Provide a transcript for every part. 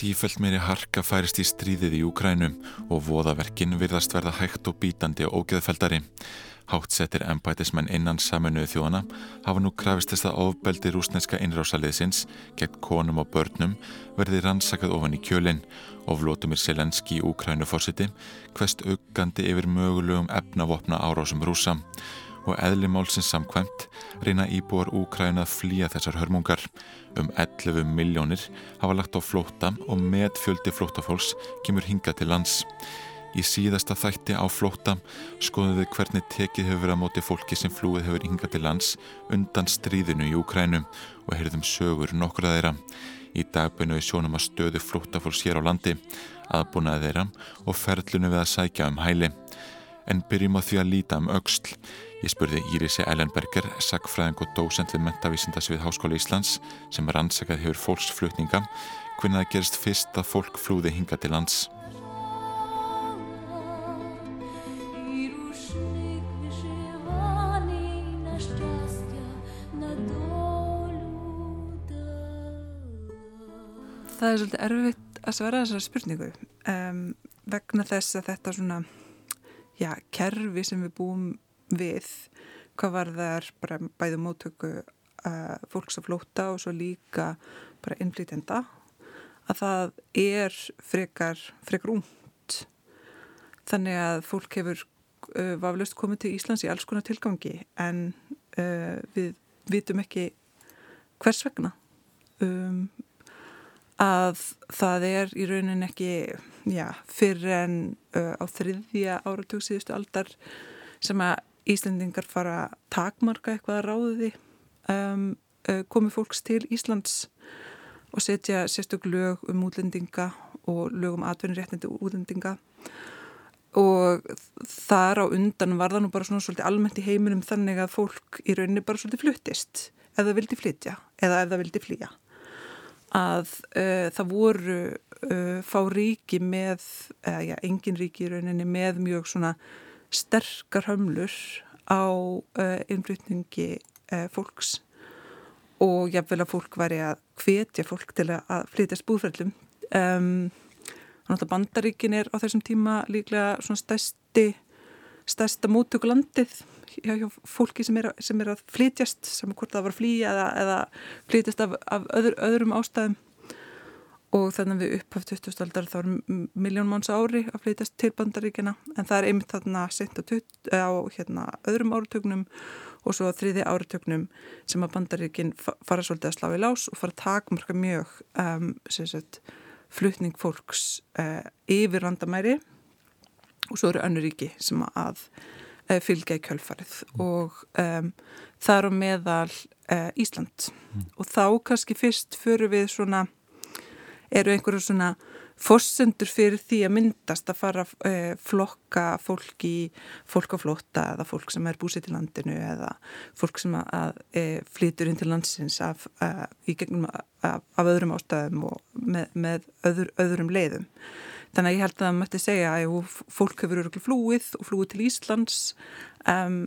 Sífælt meiri harka færist í stríðið í Úkrænum og voðaverkin virðast verða hægt og bítandi og ógeðfeldari. Hátsettir ennbætismenn innan saminuðu þjóðana hafa nú krafist þess að ofbeldi rúsneska innrásaliðsins gegn konum og börnum verði rannsakað ofan í kjölinn og Vlotumir Selenski í Úkrænu fórsiti hvest uggandi yfir mögulegum efnavopna árásum rúsa og eðlimálsins samkvæmt reyna íbúar Úkræna að flýja þessar hörmungar. Um 11 miljónir hafa lagt á flóta og með fjöldi flótafólks kemur hinga til lands. Í síðasta þætti á flóta skoðum við hvernig tekið hefur verið á móti fólki sem flúið hefur hingað til lands undan stríðinu í Úkrænu og heyrðum sögur nokkura þeirra. Í dagbinu við sjónum að stöðu flótafólks hér á landi, aðbúnaði þeirra og ferlunum við að sækja um hæli. En byrjum á því að líta um auksl. Ég spurði Írisi Ellenberger, sagfræðing og dósent við mentavísindasvið Háskóla Íslands sem rannsakað hefur fólksflutninga, hvernig það gerist fyrst að fólk flúði hinga til lands. Það er svolítið erfitt að svara þessari spurningu um, vegna þess að þetta svona, já, kerfi sem við búum við, hvað var þar bæðu móttöku uh, fólks að flóta og svo líka bara innflýtenda, að það er frekar, frekar únd. Þannig að fólk hefur uh, vaflust komið til Íslands í alls konar tilgangi en uh, við vitum ekki hvers vegna. Um, að það er í raunin ekki já, fyrir en á þriðja áratug síðustu aldar sem að Íslandingar fara að takmarka eitthvað að ráði um, uh, komi fólks til Íslands og setja sérstök lög um útlendinga og lög um atvinniréttindi útlendinga. Og þar á undan var það nú bara svona svolítið almennt í heiminum þannig að fólk í rauninni bara svolítið fluttist ef það vildi flytja eða ef það vildi flýja. Að uh, það voru uh, fá ríki með, eða já, engin ríki í rauninni með mjög svona sterkar hömlur á uh, innflutningi fólks og jáfnvel að fólk væri að hvetja fólk til að flytjast búðferðlum. Um, að bandaríkin er á þessum tíma líklega stærsti, stærsta móttökulandið hjá, hjá fólki sem er, sem er að flytjast sem hvort það var að flýja eða, eða flytjast af, af öður, öðrum ástæðum og þannig að við upphaf 20. aldar þá er miljón manns ári að flytjast til bandaríkina en það er einmitt þarna sent á, á hérna, öðrum áratögnum og svo á þriði áratögnum sem að bandaríkin fara svolítið að slá í lás og fara að takmarka mjög um, sagt, flutning fólks uh, yfir randamæri og svo eru önnuríki sem að Eh, fylgja í kjölfarið mm. og um, það er á meðal uh, Ísland mm. og þá kannski fyrst fyrir við svona eru einhverju svona fossendur fyrir því að myndast að fara að uh, flokka fólk í fólk á flótta eða fólk sem er búsið til landinu eða fólk sem að, að uh, flytur inn til landsins af, í gegnum af, af öðrum ástæðum og með, með öður, öðrum leiðum. Þannig að ég held að það mætti segja að fólk hefur öruglega flúið og flúið til Íslands um,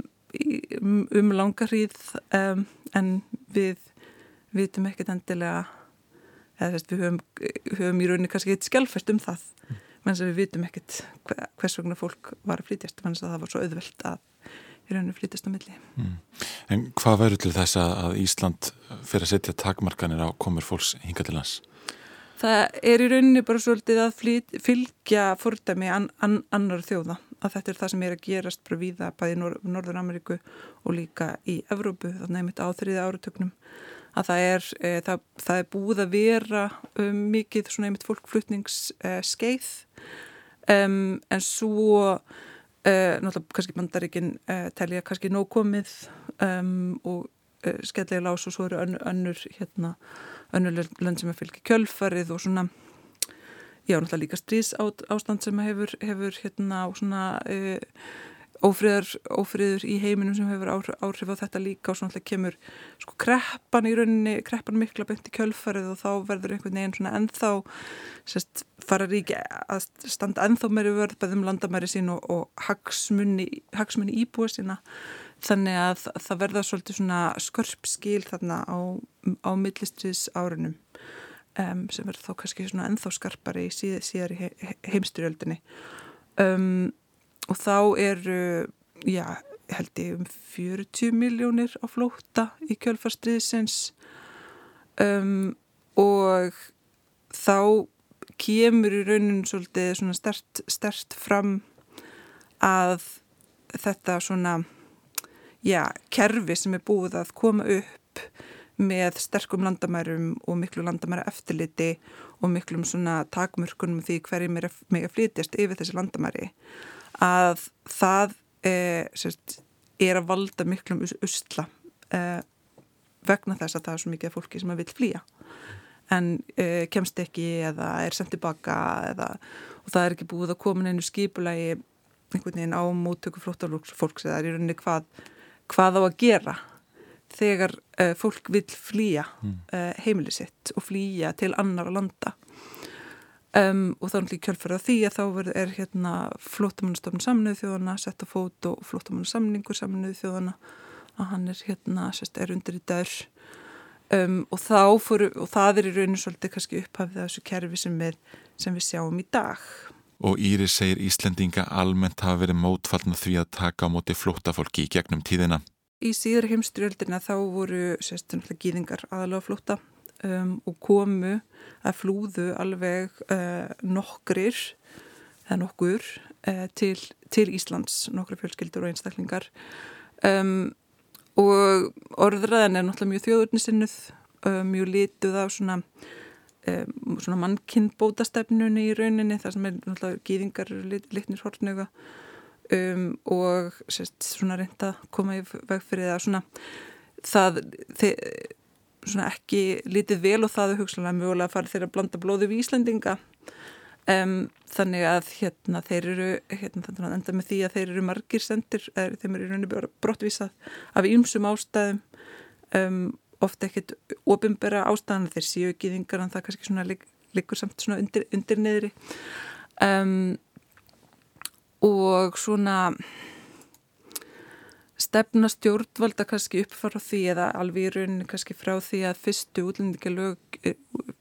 um langarhríð um, en við vitum ekkert endilega eða þess, við höfum, höfum í rauninni kannski eitt skjálfæst um það mm. menn sem við vitum ekkert hvers vegna fólk var að flytjast menn sem það var svo auðvelt að í rauninni flytjast á milli. Mm. En hvað verður til þess að Ísland fyrir að setja takmarkanir á komur fólks hinga til lands? það er í rauninni bara svolítið að flyt, fylgja fordæmi an, an, annar þjóða að þetta er það sem er að gerast bara víða bæði í Nor Norður Ameríku og líka í Evrópu, þannig að mitt á þriði áratögnum að það er, e, það, það er búið að vera um, mikið svona einmitt fólkflutningsskeið. Um, en svo e, náttúrulega kannski bandaríkin e, telja kannski nóg komið um, og skellega lás og svo eru önnur, önnur hérna önnur lönd sem er fylgið kjölfarið og svona já, náttúrulega líka strís ástand sem hefur, hefur hérna og svona e, ófriðar, ófriður í heiminum sem hefur áhrif á þetta líka og svona kemur sko kreppan í rauninni, kreppan mikla beint í kjölfarið og þá verður einhvern veginn svona ennþá sérst, fara ríki að standa ennþá meiri vörð beðum landamæri sín og, og hagsmunni, hagsmunni íbúið sína. Þannig að það verða svolítið svona skörp skil þarna á, á millistriðs árunum um, sem verður þá kannski svona ennþá skarpari síð, síðar í he heimstyrjöldinni um, og þá eru já, held ég um 40 miljónir á flóta í kjölfarstriðsins um, og þá kemur í rauninu svolítið svona stert, stert fram að þetta svona já, kerfi sem er búið að koma upp með sterkum landamærum og miklu landamæra eftirliti og miklum svona takmörkunum því hverjum er að flytjast yfir þessi landamæri að það er, sérst, er að valda miklum usla eh, vegna þess að það er svo mikið fólki sem að vil flýja en uh, kemst ekki eða er sendt tilbaka eða, og það er ekki búið að koma einu skipulagi einhvern veginn á móttöku flóttalóksfólks eða er í rauninni hvað, hvað á að gera þegar uh, fólk vil flýja mm. uh, heimili sitt og flýja til annar að landa um, og er náttúrulega kjölfærað því að þá er hérna flótamannastofn samnöðu þjóðana sett að fót og flótamannasamningur samnöðu þjóðana að hann er hérna sérst er undir í dagur Um, og, fóru, og það er í rauninu svolítið kannski upphafið af þessu kerfi sem við, sem við sjáum í dag. Og Íri segir Íslendinga almennt hafa verið mótfallna því að taka á móti flótafólki í gegnum tíðina. Í síðar heimstyrjöldina þá voru sérstaklega gýðingar aðalega flóta um, og komu að flúðu alveg uh, nokkrir, eða nokkur, uh, til, til Íslands, nokkru fjölskyldur og einstaklingar. Um, og orðræðan er náttúrulega mjög þjóðurnisinnuð uh, mjög lituð af svona, um, svona mannkinnbótastefnunni í rauninni þar sem er náttúrulega gýðingar lit, litnir hortnöga um, og sérst, svona reynda koma í veg fyrir það svona það þið, ekki litið vel og það er hugsalega mjögulega að fara þeirra að blanda blóðu við Íslandinga Um, þannig að hérna, þeir eru hérna, enda með því að þeir eru margir sendir, er, þeim eru í rauninu brottvísað af ymsum ástæðum. Um, ofta ekkert ofinbera ástæðan þeir séu ekki þingar en það kannski svona lig, liggur samt svona undir, undir neðri um, og svona stefna stjórnvalda kannski uppfara því eða alveg í rauninu kannski frá því að fyrstu útlendinga lög,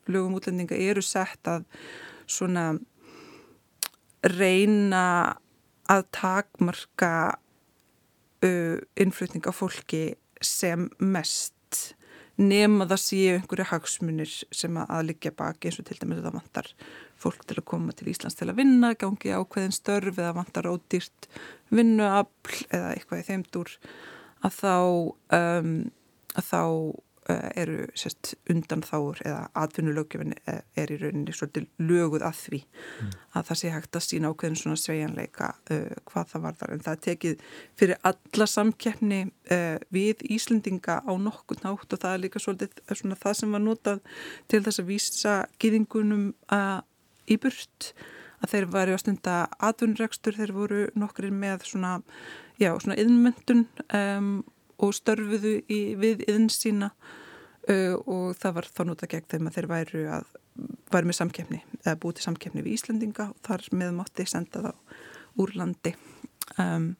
lögum útlendinga eru sett að svona reyna að takmarka uh, innflutning af fólki sem mest nema það séu einhverju hagsmunir sem að liggja baki eins og til dæmis að það vantar fólk til að koma til Íslands til að vinna, gangi ákveðin störf eða vantar ódýrt vinnuafl eða eitthvað í þeimdur að þá um, að þá Eh, eru sérst, undan þáur eða atvinnulögjöfin eh, er í rauninni svolítið löguð að því mm. að það sé hægt að sína ákveðin svona svejanleika uh, hvað það var þar en það er tekið fyrir alla samkeppni uh, við Íslendinga á nokkur nátt og það er líka svolítið svona það sem var notað til þess að vísa giðingunum uh, í burt að þeir varu á stunda atvinnregstur, þeir voru nokkur með svona, já, svona yðnmöndun um, og störfuðu í, við yðn sína uh, og það var þá nota gegn þeim að þeir væru að væri með samkefni, eða búið til samkefni við Íslandinga og þar með mátti senda þá úr landi. Um,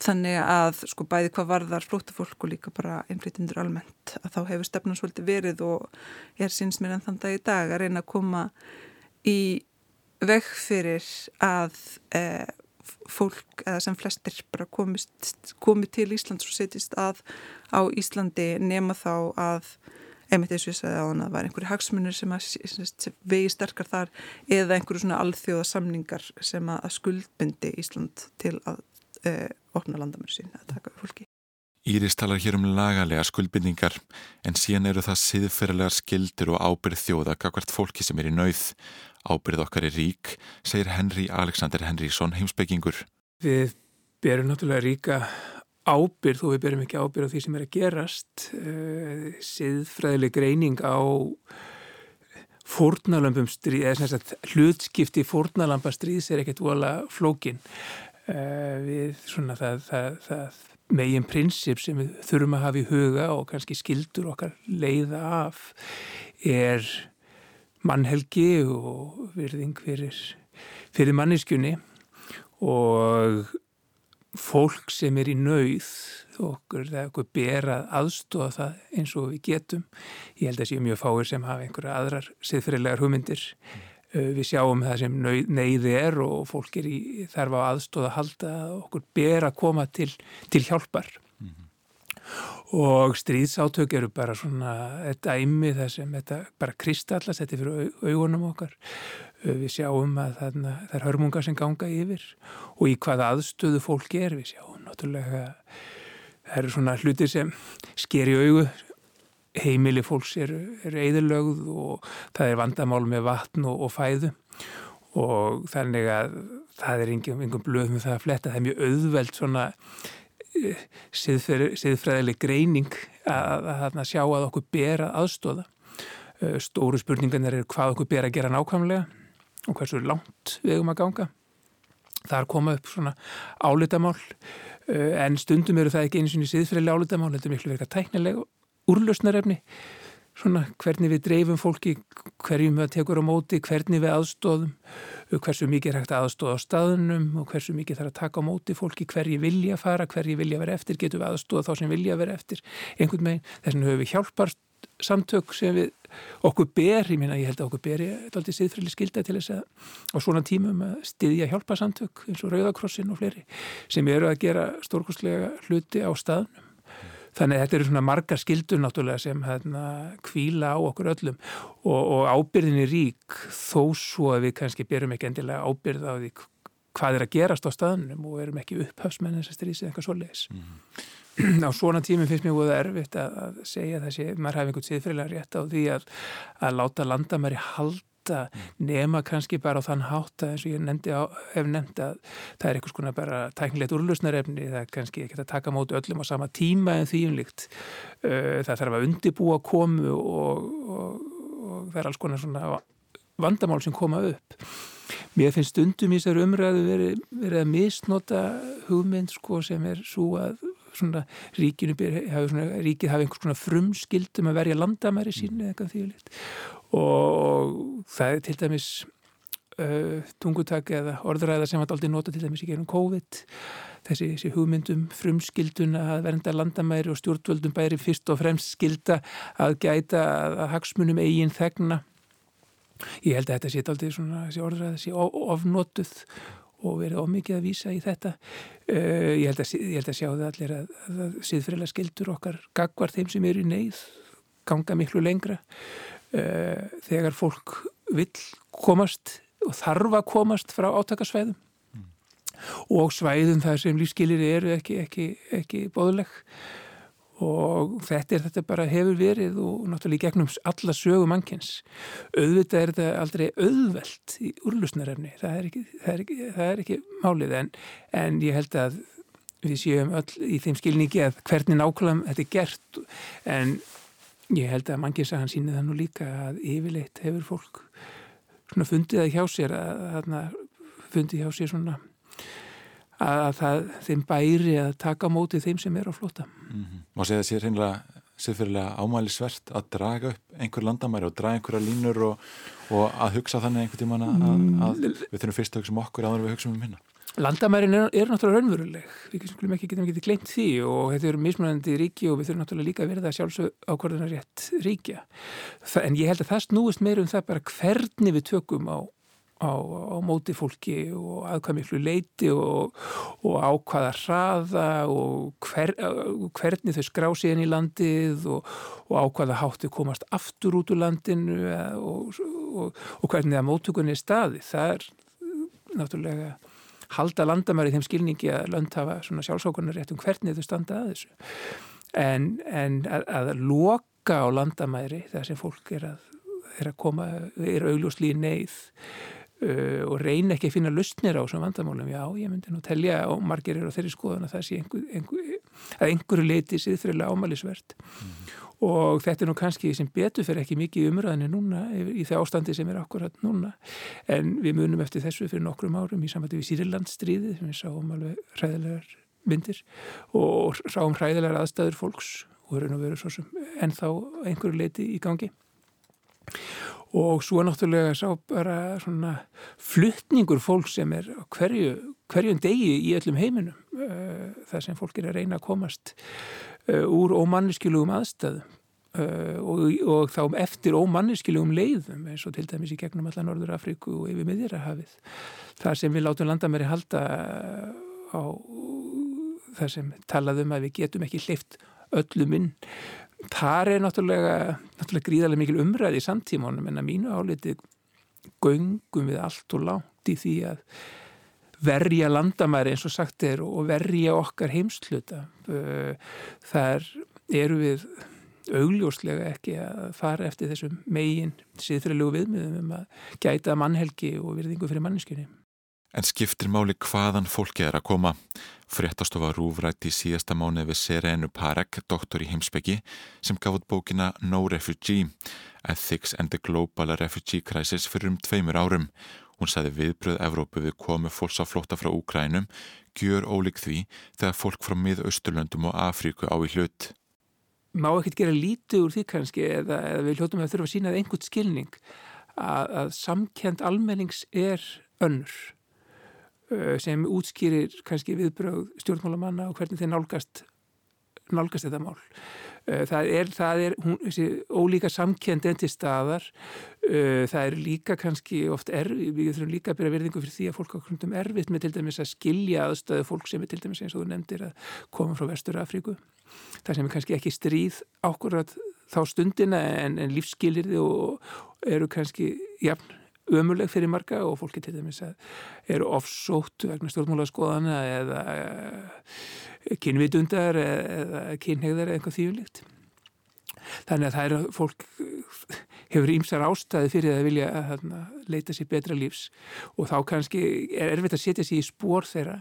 þannig að sko bæði hvað varðar flótafólk og líka bara innflytindur almennt að þá hefur stefnum svolítið verið og er síns mér enn þann dag í dag að reyna að koma í veg fyrir að eh, fólk eða sem flestir bara komist, komið til Íslands og setjist að á Íslandi nema þá að einmitt eins og ég sagði á hann að það var einhverju hagsmunir sem, sem vegi sterkar þar eða einhverju svona alþjóða samningar sem að skuldbyndi Ísland til að uh, opna landamöru sín að taka fólki. Íris talar hér um lagalega skuldbindningar en síðan eru það siðferðilegar skildir og ábyrð þjóða kakvart fólki sem er í nauð. Ábyrð okkar er rík, segir Henry Alexander Henriksson heimsbyggingur. Við berum náttúrulega ríka ábyrð og við berum ekki ábyrð á því sem er að gerast. Uh, siðfræðileg greining á sagt hlutskipti fórnalampa stríðs er ekkert vola flókin. Uh, við svona það, það, það megin prinsip sem við þurfum að hafa í huga og kannski skildur okkar leiða af er mannhelgi og virðing fyrir, fyrir manneskjunni og fólk sem er í nauð okkur, það er okkur berað aðstóða það eins og við getum ég held að séu mjög fáir sem hafa einhverja aðrar siðfyrirlegar hugmyndir mm. Við sjáum það sem neyði er og fólk er í þarf á aðstóða að halda okkur ber að koma til, til hjálpar mm. og stríðsátök eru bara svona þetta æmi það sem þetta bara kristallast þetta er fyrir augunum okkar við sjáum að þarna, það er hörmunga sem ganga yfir og í hvaða aðstöðu fólk er við sjáum náttúrulega það eru svona hluti sem sker í augu heimili fólks eru, eru eðurlögð og það er vandamál með vatn og, og fæðu. Og þannig að það er einhverjum blöð með það að fletta, það er mjög auðveld svona uh, siðfræðileg greining að, að, að sjá að okkur ber að aðstóða uh, stóru spurningarnir eru hvað okkur ber að gera nákvæmlega og hversu langt við um að ganga. Þar koma upp svona álitamál Eh, en stundum eru það ekki eins og í siðfræðilega álutamál, þetta er miklu verið að tæknilega úrlösnarefni, svona hvernig við dreifum fólki, hverjum við tekur á móti, hvernig við aðstóðum, hversu mikið er hægt að aðstóða á staðunum og hversu mikið þarf að taka á móti fólki, hverji vilja fara, hverji vilja vera eftir, getur við aðstóða þá sem vilja vera eftir, einhvern veginn, þess vegna höfum við hjálpast samtök sem við okkur ber, ég minna ég held að okkur ber ég alltaf siðfrili skilda til þess að á svona tímum að styðja hjálpa samtök eins og Rauðakrossin og fleiri sem eru að gera stórkostlega hluti á staðnum þannig að þetta eru svona margar skildur náttúrulega sem hérna kvíla á okkur öllum og, og ábyrðin er rík þó svo að við kannski berum ekki endilega ábyrð á því hvað er að gerast á staðnum og erum ekki upphafsmenn þess að strísi eitthvað svo leiðis mm -hmm. á svona tímum finnst mér búið erfitt að, að segja þessi, maður hafi einhvern siðfriðlega rétt á því að, að láta landamæri halda nema kannski bara á þann hátt að eins og ég nefndi á, hef nefndi að það er einhvers konar bara tæknilegt úrlusnarefni, það er kannski ekki að taka móti öllum á sama tíma en því umlíkt það þarf að undibúa komu og, og, og það er alls konar svona vandamál sem koma upp. Mér finnst stundum í þessar umræðu verið, verið að misnota hugmynd sko sem er svo að svona ríkinu hafi svona, ríkið hafi einhvers svona frumskildum að verja landamæri sín eða eitthvað því og það er til dæmis uh, tungutak eða orðræða sem var aldrei nota til dæmis í gegnum COVID. Þessi, þessi hugmyndum frumskildun að vernda landamæri og stjórnvöldum bæri fyrst og fremst skilda að gæta að hagsmunum eigin þegna. Ég held að þetta sé aldrei svona, þessi orðræða sé ofnotuð og verið ómikið að vísa í þetta. Uh, ég, held að, ég held að sjá það allir að, að síðfriðlega skildur okkar gagvar þeim sem eru í neyð ganga miklu lengra uh, þegar fólk vil komast og þarf að komast frá átakasvæðum mm. og svæðum þar sem lífskilir eru ekki, ekki, ekki bóðleg og þetta er þetta bara hefur verið og náttúrulega í gegnum alla sögu mannkins auðvitað er þetta aldrei auðvelt í úrlusnarefni það það það er ekki málið. En, en ég held að við séum öll í þeim skilningi að hvernig nákvæmlega þetta er gert. En ég held að mannkinsagan síni það nú líka að yfirleitt hefur fólk svona fundið að hjá sér að, að fundið hjá sér svona að það, þeim bæri að taka mótið þeim sem er á flota. Mm -hmm. Má segja sé reynilega siðfyrirlega ámælisvert að draga upp einhver landamæri og draga einhverja línur og, og að hugsa þannig einhvern tíman að, að mm. við þurfum fyrst að hugsa um okkur áður við hugsa um minna. Landamærin er, er náttúrulega raunveruleg, við getum ekki, ekki glemt því og þetta eru mismunandi ríki og við þurfum náttúrulega líka að verða sjálfsög ákvarðanar rétt ríkja. Það, en ég held að það snúist meir um það bara hvernig við tökum á á, á móti fólki og aðkvæm miklu leiti og, og ákvaða hraða og hver, hvernig þau skrá síðan í landið og, og ákvaða háttu komast aftur út úr landinu og, og hvernig það móttökunni er staði. Það er náttúrulega halda landamæri í þeim skilningi að lönd hafa svona sjálfsákunar rétt um hvernig þau standa að þessu. En, en að, að loka á landamæri þar sem fólk er að, er að koma, er augljósli í neyð Uh, og reyna ekki að finna lustnir á þessum vandamálum, já, ég myndi nú telja og margir eru á þeirri skoðan að það sé einhver, einhver, að einhverju leiti siðfriðlega ámælisvert. Mm. og þetta er nú kannski sem betur fyrir ekki mikið umræðinu núna í það ástandi sem er akkurat núna. En við munum eftir þessu fyrir nokkrum árum í samvætti við Sýrilandstríði sem við sáum alveg hræðilegar myndir og sáum hræðilegar aðstæður fólks og verður nú verið svo sem ennþá einhverju leiti í gangi og svo náttúrulega sá bara svona fluttningur fólk sem er hverju, hverjum degi í öllum heiminum uh, það sem fólk er að reyna að komast uh, úr ómanniskilugum aðstæðum uh, og, og þá eftir ómanniskilugum leiðum eins og til dæmis í gegnum allar Norður Afríku og yfir miðjirahafið. Það sem við látum landamæri halda á það sem talaðum að við getum ekki hleyft öllum inn. Það er náttúrulega, náttúrulega gríðarlega mikil umræði í samtímanum en að mínu áliti göngum við allt og látt í því að verja landamæri eins og sagt er og verja okkar heimsluta. Þar eru við augljóslega ekki að fara eftir þessum megin síðfyrirlegu viðmiðum um að gæta mannhelgi og virðingu fyrir manneskunni. En skiptir máli hvaðan fólki er að koma. Fréttastofa Rúfrætt í síðasta mánu við Serenu Parek, doktor í heimsbyggi, sem gaf út bókina No Refugee, Ethics and the Global Refugee Crisis fyrir um tveimur árum. Hún sagði viðbröð Evrópu við komu fólks á flótta frá Úkrænum, gjör ólík því þegar fólk frá miðausturlöndum og Afríku á í hlut. Má ekkert gera lítið úr því kannski eða, eða við hljóttum að þurfa að sína einhvern skilning að, að samkend almennings er önnur sem útskýrir kannski viðbröð stjórnmálamanna og hvernig þeir nálgast nálgast þetta mál. Það er, það er hún, þessi ólíka samkend en til staðar. Það er líka kannski oft erfið, við þurfum líka að byrja verðingu fyrir því að fólk ákvöndum erfitt með til dæmis að skilja aðstöðu fólk sem er til dæmis eins og þú nefndir að koma frá Vestur Afríku. Það sem er kannski ekki stríð ákvörðat þá stundina en, en lífsskilirði og eru kannski jafn ömuleg fyrir marga og fólki til dæmis að eru ofsótt vegna stjórnmála skoðana eða eh, kynvitundar eða kynhegðar eða eitthvað þýjulíkt. Þannig að það er fólk hefur ímsar ástæði fyrir að vilja að leita sér betra lífs og þá kannski er erfitt að setja sér í spór þeirra.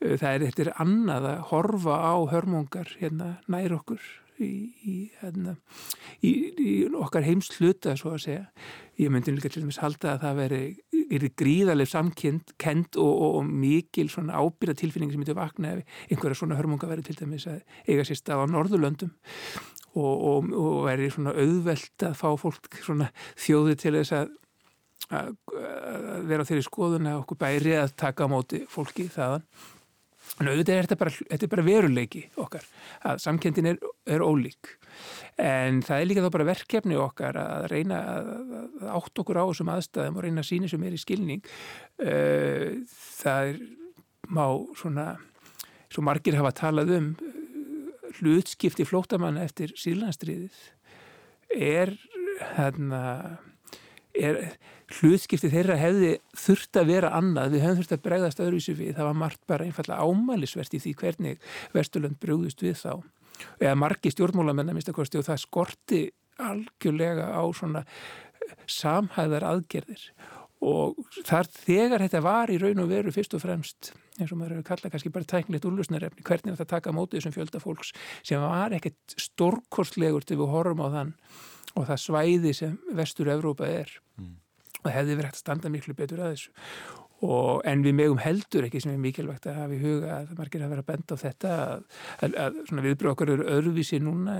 Það er, er annað að horfa á hörmungar hérna nær okkur í, í, hérna, í, í okkar heimsluta svo að segja. Ég myndi líka til dæmis halda að það veri, veri gríðarlega samkend kend og, og, og mikil ábyrða tilfinning sem myndi vakna ef einhverja svona hörmunga veri til dæmis að eiga sér stað á Norðurlöndum og, og veri svona auðvelt að fá fólk svona þjóði til þess að að vera þeirri skoðun að okkur bæri að taka á móti fólki þaðan en auðvitað er þetta bara, þetta er bara veruleiki okkar að samkendin er, er ólík. En það er líka þá bara verkefni okkar að reyna að, að átt okkur á þessum aðstæðum og reyna að sína sem er í skilning. Það er má svona svo margir hafa talað um hlutskipti flótamanna eftir síðlanstriðið er hérna er hlutskipti þeirra hefði þurft að vera annað, við hefðum þurft að bregðast öðruvísu við, það var margt bara einfallega ámælisvert í því hvernig Vesturlund brúðust við þá, eða margi stjórnmólamenn að mista kosti og það skorti algjörlega á svona eh, samhæðar aðgerðir. Og þar þegar þetta var í raun og veru fyrst og fremst eins og maður hefur kallað kannski bara tæknilegt úrlusnarefni, hvernig þetta taka mótið þessum fjölda fólks sem var ekkert stórkostlegur til við horfum á þann og það svæði sem vestur Evrópa er mm. og hefði verið hægt að standa miklu betur að þessu og, en við megum heldur ekki sem er mikilvægt að hafa í huga að margir að vera benda á þetta að, að, að viðbröð okkar eru öðruvísi núna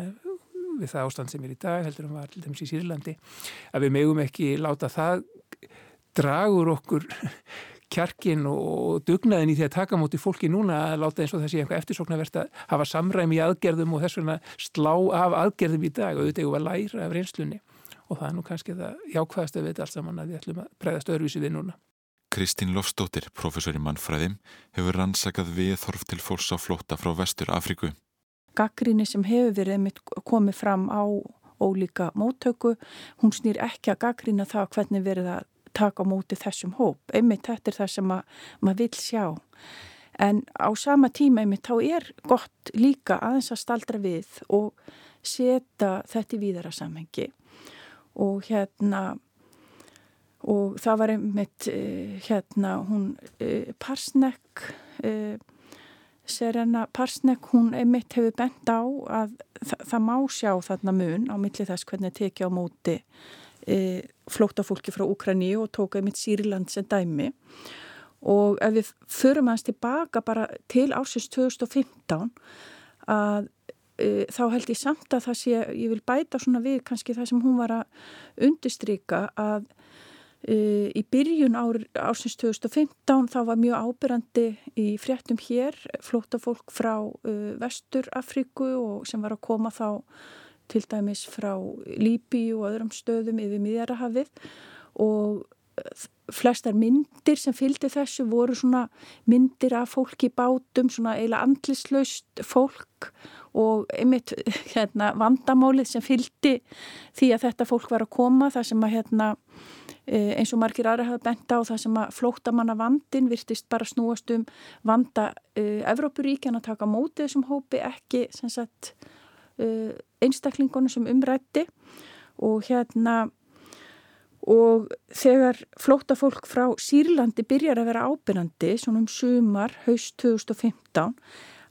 við það ástand sem er í dag heldur en var til dæmis í Sýrlandi að við megum ekki láta það dragur okkur kjarkin og dugnaðin í því að taka móti fólki núna að láta eins og það sé eitthvað eftirsóknarvert að hafa samræmi í aðgerðum og þess vegna slá af aðgerðum í dag og auðvitað að læra af reynslunni og það er nú kannski það jákvæðast að vita alls saman að við ætlum að bregðast öðruvísi við núna. Kristín Lofstóttir, professor í mannfræðim, hefur rannsakað viðþorf til fólks á flótta frá Vestur Afríku. Gaggríni sem hefur verið komið fram á ólíka móttöku, hún snýr ekki að gaggrína það hvernig verið að taka á móti þessum hóp. Einmitt þetta er það sem maður vil sjá. En á sama tíma einmitt þá er gott líka aðeins að staldra við og setja þetta í víðara samhengi. Og hérna, og það var einmitt eh, hérna hún eh, Parsnek, eh, Serena Parsnek, hún einmitt hefur bent á að það, það má sjá þarna mun á milli þess hvernig tekja á móti e, flótafólki frá Ukraíni og tók einmitt Sýriland sem dæmi. Og ef við förum aðeins tilbaka bara til ársins 2015 að e, þá held ég samt að það sé, ég vil bæta svona við kannski það sem hún var að undistrika að Í byrjun ár, ársins 2015 þá var mjög ábyrrandi í fréttum hér flótafólk frá uh, Vestur Afríku og sem var að koma þá til dæmis frá Líbi og öðrum stöðum yfir miðjarahafið og flestar myndir sem fylgdi þessu voru svona myndir af fólki bátum, svona eiginlega andlislaust fólk og einmitt hérna, vandamálið sem fylgdi því að þetta fólk var að koma það sem að hérna Eh, eins og margir aðra hafa bent á það sem að flóttamanna vandin virtist bara snúast um vanda uh, Evrópuríkjan að taka mótið þessum hópi ekki sagt, uh, einstaklingunum sem umrætti og hérna og þegar flóttafólk frá Sýrlandi byrjar að vera ábyrjandi svona um sumar, haust 2015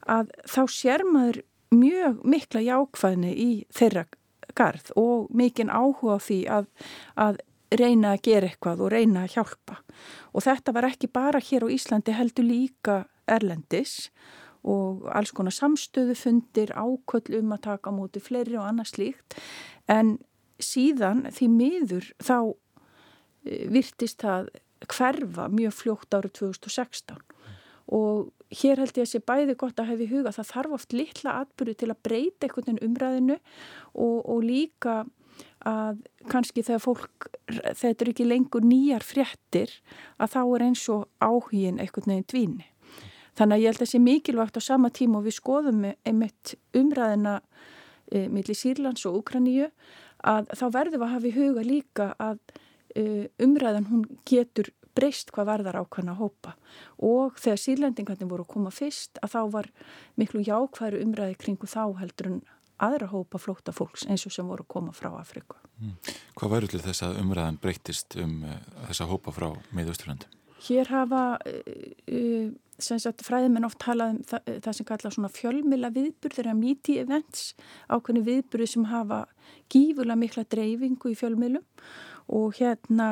að þá sér maður mjög mikla jákvæðni í þeirra garð og mikinn áhuga því að, að reyna að gera eitthvað og reyna að hjálpa. Og þetta var ekki bara hér á Íslandi heldur líka Erlendis og alls konar samstöðu fundir áköll um að taka á móti fleiri og annað slíkt en síðan því miður þá e, virtist það hverfa mjög fljótt árið 2016 og hér held ég að sé bæði gott að hefi huga það þarf oft litla atbyrju til að breyta einhvern veginn umræðinu og, og líka að kannski þegar fólk, þetta er ekki lengur nýjar fréttir, að þá er eins og áhugin einhvern veginn dvíni. Þannig að ég held að það sé mikilvægt á sama tíma og við skoðum einmitt umræðina e, millir Sýrlands og Ukraníu að þá verðum við að hafa í huga líka að e, umræðan hún getur breyst hvað varðar ákvæmna að hópa og þegar Sýrlandingarnir voru að koma fyrst að þá var miklu jákvæður umræði kringu þá heldur en aðra hópa flóta fólks eins og sem voru að koma frá Afrika. Mm. Hvað væri til þess að umræðan breytist um uh, þessa hópa frá miðausturlandi? Hér hafa uh, sagt, fræðimenn oft talað um það, það sem kalla svona fjölmila viðburðir að media events, ákveðni viðburði sem hafa gífurlega mikla dreifingu í fjölmilum og hérna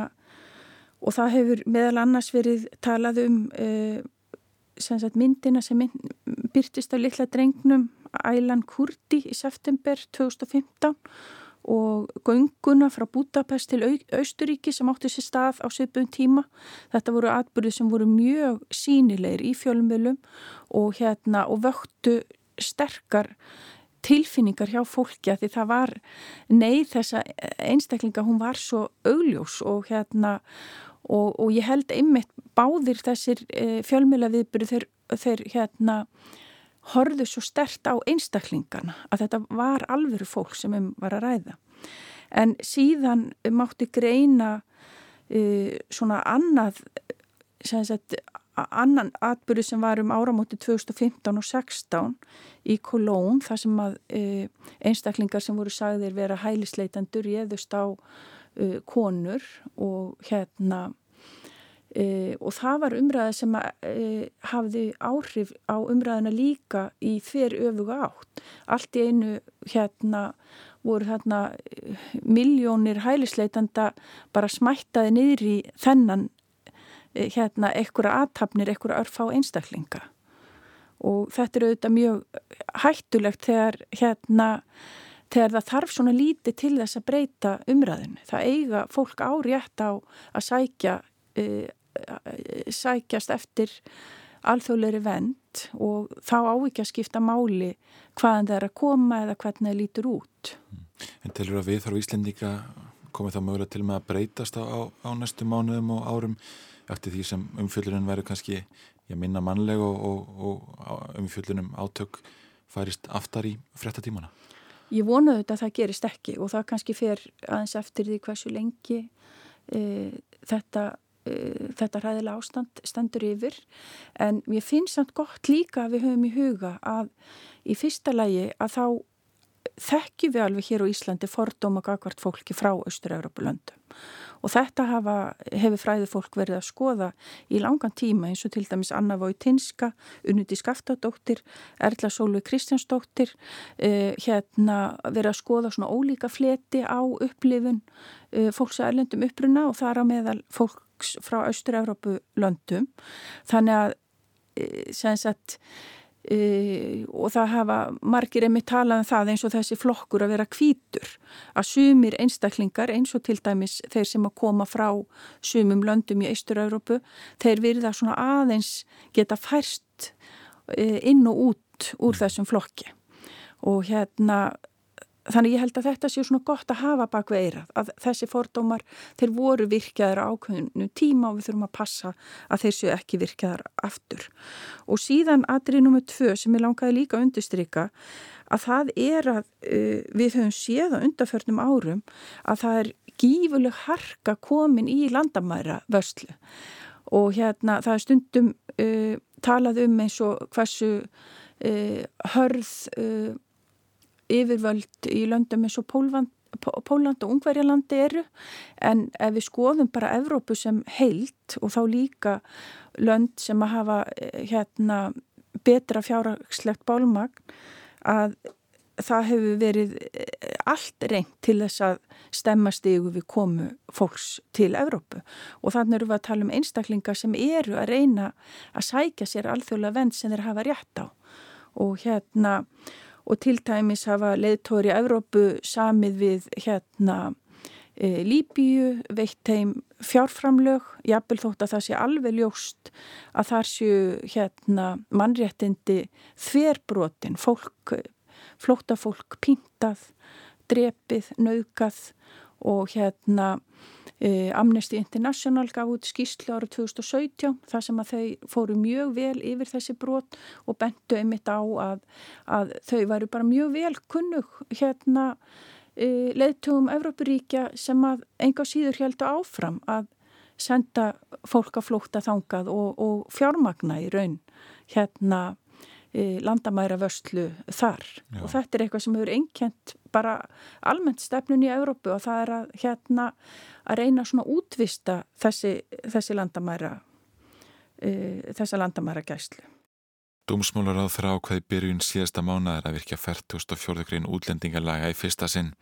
og það hefur meðal annars verið talað um uh, sagt, myndina sem mynd, byrtist af litla drengnum Ælan Kurdi í september 2015 og gönguna frá Budapest til Austuríki sem átti sér stað á svipum tíma. Þetta voru atbyrðið sem voru mjög sínilegir í fjölumölum og, hérna, og vöktu sterkar tilfinningar hjá fólki að því það var neyð þessa einstaklinga, hún var svo augljós og hérna og, og ég held einmitt báðir þessir e, fjölmjöla viðbyrju þeir, þeir hérna horðu svo stert á einstaklingana að þetta var alveru fólk sem um var að ræða. En síðan mátti greina uh, svona annað, sagt, annan atbyrju sem var um áramóti 2015 og 16 í Kolón, þar sem að uh, einstaklingar sem voru sagðir vera hælisleitandur réðust á uh, konur og hérna E, og það var umræða sem e, hafði áhrif á umræðina líka í þver öfuga átt. Allt í einu hérna voru þarna e, miljónir hælisleitanda bara smættaði niður í þennan hérna ekkura aðtapnir, ekkura örf á einstaklinga. Og þetta er auðvitað mjög hættulegt þegar hérna þegar það þarf svona lítið til þess að breyta umræðinu. Það eiga fólk árétt á að sækja uh, sækjast eftir alþjóðleiri vend og þá á ekki að skipta máli hvaðan það er að koma eða hvernig það lítur út. En telur að við þarf Íslendinga komið það mögulega til með að breytast á, á næstu mánuðum og árum eftir því sem umfjöldunum verður kannski minna mannleg og, og, og umfjöldunum átök færist aftar í frettatímana? Ég vonaðu þetta að það gerist ekki og það kannski fer aðeins eftir því hversu lengi e, þetta þetta ræðilega ástand stendur yfir. En mér finnst samt gott líka að við höfum í huga að í fyrsta lægi að þá þekkjum við alveg hér á Íslandi fordóma gagvart fólki frá Östur-Európa-löndum og þetta hafa, hefur fræði fólk verið að skoða í langan tíma eins og til dæmis Anna Vojtinska, Unuti Skaftadóttir, Erla Sólvi Kristjánsdóttir uh, hérna verið að skoða svona ólíka fleti á upplifun uh, fólks að erlendum uppruna og þar á meðal fólk fólks frá Austur-Európu löndum. Þannig að, e, sagt, e, og það hafa margir einmitt talað um það eins og þessi flokkur að vera kvítur að sumir einstaklingar eins og til dæmis þeir sem að koma frá sumum löndum í Eistur-Európu þeir virða svona aðeins geta færst e, inn og út úr þessum flokki. Og hérna Þannig ég held að þetta sé svona gott að hafa bak við eirað, að þessi fordómar, þeir voru virkjaðar ákveðinu tíma og við þurfum að passa að þeir séu ekki virkjaðar aftur. Og síðan aðrið nummið tvö sem ég langaði líka að undirstryka, að það er að uh, við höfum séð á undarförnum árum að það er gífuleg harka komin í landamæra vörslu og hérna það er stundum uh, talað um eins og hversu uh, hörð yfirvöld í löndum eins og Pólvand Póland og Ungverjalandi eru. En ef við skoðum bara Evrópu sem heilt og þá líka lönd sem að hafa eh, hérna betra fjárhagslegt bálmagn að það hefur verið eh, allt reynd til þess að stemma stígu við komu fólks til Evrópu. Og þannig eru við að tala um einstaklingar sem eru að reyna að sækja sér alþjóðlega vend sem þeir hafa rétt á. Og hérna og til dæmis hafa leðtóri Evrópu samið við hérna e, Líbíu, veitt heim fjárframlög, jafnvel þótt að það sé alveg ljóst að þar séu hérna mannréttindi þverbrotin, fólk, flótafólk píntað, drepið, naukað og hérna E, Amnesty International gaf út skýrslu ára 2017 þar sem að þau fóru mjög vel yfir þessi brot og bentu einmitt á að, að þau varu bara mjög vel kunnug hérna e, leðtugum Evrópuríkja sem að enga síður heldur áfram að senda fólk að flókta þangað og, og fjármagna í raun hérna landamæra vörslu þar Já. og þetta er eitthvað sem hefur einkjent bara almennt stefnun í Evrópu og það er að hérna að reyna svona útvista þessi, þessi landamæra uh, þessa landamæra gæslu. Dúmsmólar á þrá hvaði byrjun síðasta mánaðar að virkja 44. grein útlendingalaga í fyrsta sinn.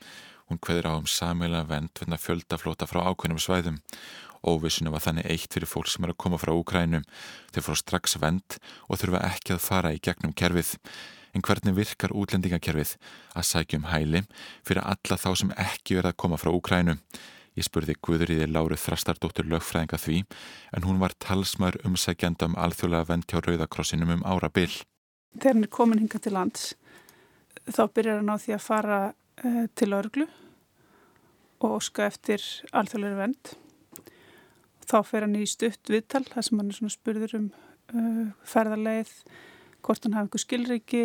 Hún hvaðir á um samila vend venna fjöldaflóta frá ákveðnum svæðum. Óvissinu var þannig eitt fyrir fólk sem er að koma frá Úkrænum. Þeir fór strax vend og þurfa ekki að fara í gegnum kerfið. En hvernig virkar útlendingakerfið að sækjum hæli fyrir alla þá sem ekki verða að koma frá Úkrænum? Ég spurði Guðriði Láru Þrastardóttur lögfræðinga því en hún var talsmaður umsækjanda um alþjóðlega vend hjá Rauðakrossinum um ára byll. Þegar hann er komin hinga til lands þá byrjar hann á því að fara uh, til örglu og óska eftir alþjóðlega vend. Þá fer hann í stutt viðtal þar sem hann er svona spurður um uh, ferðarleið, hvort hann hafi einhver skilriki,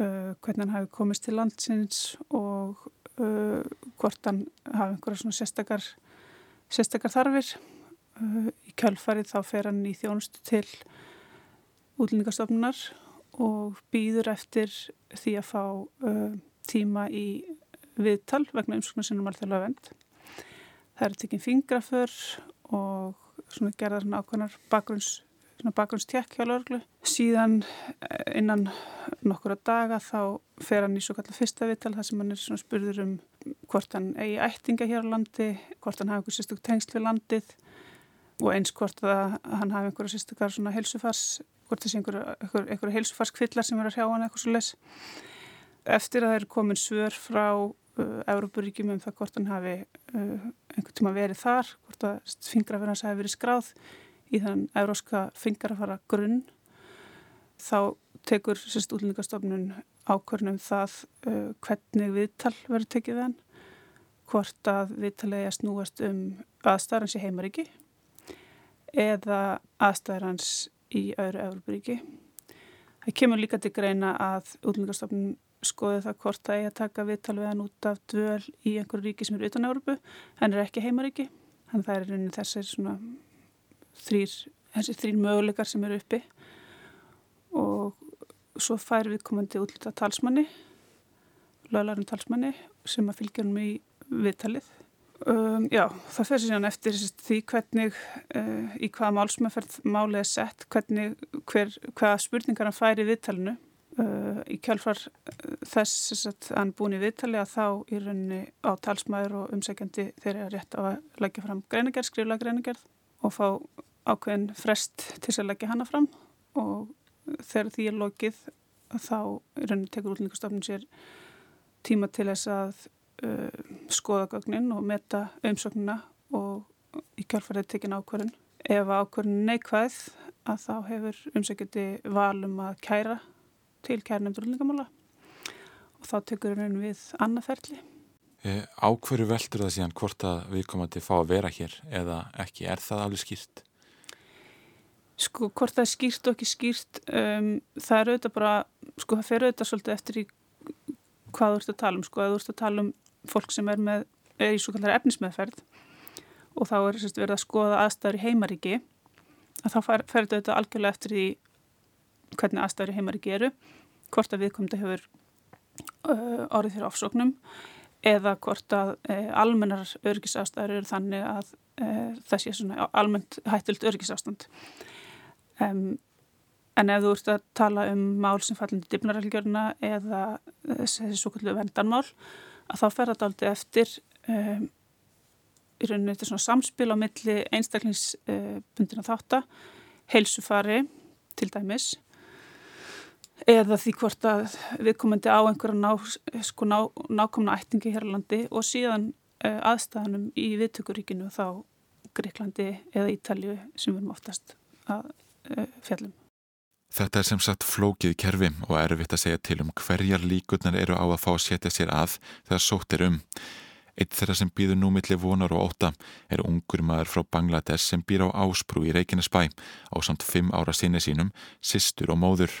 uh, hvernig hann hafi komist til landsins og uh, hvort hann hafa einhverja svona sérstakar, sérstakar þarfir. Uh, í kjálfarið þá fer hann í þjónustu til útlendingastofnunar og býður eftir því að fá uh, tíma í viðtal vegna umsóknar sinnum alþjóðlega vend. Það er tekinn fingraför og svona gerðar svona ákveðnar bakgrunns bakgrunnstekk hjá lörglu. Síðan eh, innan nokkura daga þá fer hann í svo kallar fyrsta viðtal þar sem hann er svona spurður um hvort hann eigi ættinga hér á landi, hvort hann hafi einhver sérstök tengsl við landið og eins hvort að hann hafi einhverja sérstökar svona helsufars, hvort þessi einhverja, einhverja helsufarskvillar sem er að hrjá hann eitthvað svo les. Eftir að það er komin svör frá uh, Európaríkjum um það hvort hann hafi uh, einhvern tíma verið þar, hvort að fingrafinn hans hafi verið skráð í þann euróska fingarafara grunn þá tekur sérst útlendingastofnun ákvörnum það uh, hvernig viðtal verður tekið þann hvort að viðtalegi að snúast um aðstæðarans í heimaríki eða aðstæðarans í öðru Európaríki. Það kemur líka til greina að útlendingastofnun skoði það hvort það er að taka viðtal við hann út af dvöl í einhverju ríki sem eru utan Európu, hann er ekki heimaríki, þannig það er rauninni þessir svona þrýr, þessi þrýr möguleikar sem eru uppi. Og svo fær við komandi útlita talsmanni löglarum talsmanni sem að fylgja um í viðtalið. Um, já, það fer sér síðan eftir því hvernig uh, í hvaða málsmeðferð málið er sett hvernig, hver, hvaða spurningar hann fær í viðtalinu uh, í kjálfar þess að hann búin í viðtali að þá í rauninni á talsmaður og umsækjandi þeirra rétt á að leggja fram greinagerð, skrifla greinagerð og fá ákveðin frest til að leggja hana fram og þegar því er lokið þá raunin tekur útlendingastofnun sér tíma til þess að uh, skoða gögnin og meta umsöknuna og í kjálfarið tekin ákvarðin. Ef ákvarðin neikvæð að þá hefur umsökjandi valum að kæra til kærnefndur útlendingamála og þá tekur raunin við annarferðli. E, ákverju veldur það síðan hvort að við komum að fá að vera hér eða ekki? Er það alveg skýrt? Sko, hvort það er skýrt og ekki skýrt, um, það er auðvitað bara, sko, það fer auðvitað svolítið eftir í hvað þú ert að tala um, sko, að þú ert að tala um fólk sem er, með, er í svo kallar efnismæðferð og þá er sérst, verið að skoða aðstæður í heimaríki, að þá fer, fer þetta algjörlega eftir í hvernig aðstæður í heimaríki eru, hvort að viðkomandi hefur orðið fyrir ofsóknum eða hvort að uh, almennar örgisástæður eru þannig að uh, það sé svona almennt hættilt örgisástand. Um, en ef þú ert að tala um mál sem fallindi dipnarreglgjörna eða þessi svo kallu vendanmál að þá fer þetta aldrei eftir um, í rauninu þetta svona samspil á milli einstaklingsbundina uh, þáttar, heilsufari til dæmis eða því hvort að viðkomandi á einhverja ná, sko ná, nákomna ættingi hér á landi og síðan uh, aðstæðanum í viðtökuríkinu þá Greiklandi eða Ítalju sem við erum oftast að uh, fjallum. Þetta er sem sagt flókið kerfi og erfitt að segja til um hverjar líkurnar eru á að fá að setja sér að þegar sótt er um. Eitt þeirra sem býður nú milli vonar og óta er ungur maður frá Bangladesh sem býr á Ásbrú í Reykjanesbæ á samt fimm ára sinni sínum, sýstur og móður.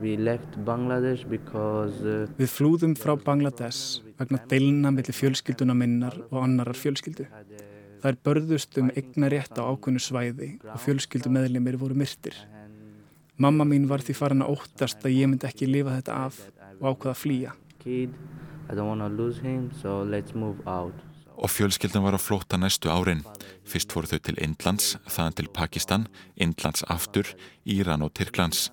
Because, uh, Við flúðum frá Bangladesh vegna deilina millir fjölskylduna minnar og annarar fjölskyldu. Það er börðust um eigna rétt á ákveðnu svæði og fjölskyldu meðlimir voru myrtir. Mamma mín var því farin að óttast að ég myndi ekki lifa þetta af og ákvaða að flýja. Him, so og fjölskyldan var á flóta næstu árin. Fyrst fóru þau til Indlands, þaðan til Pakistan, Indlands aftur, Íran og Tyrklands.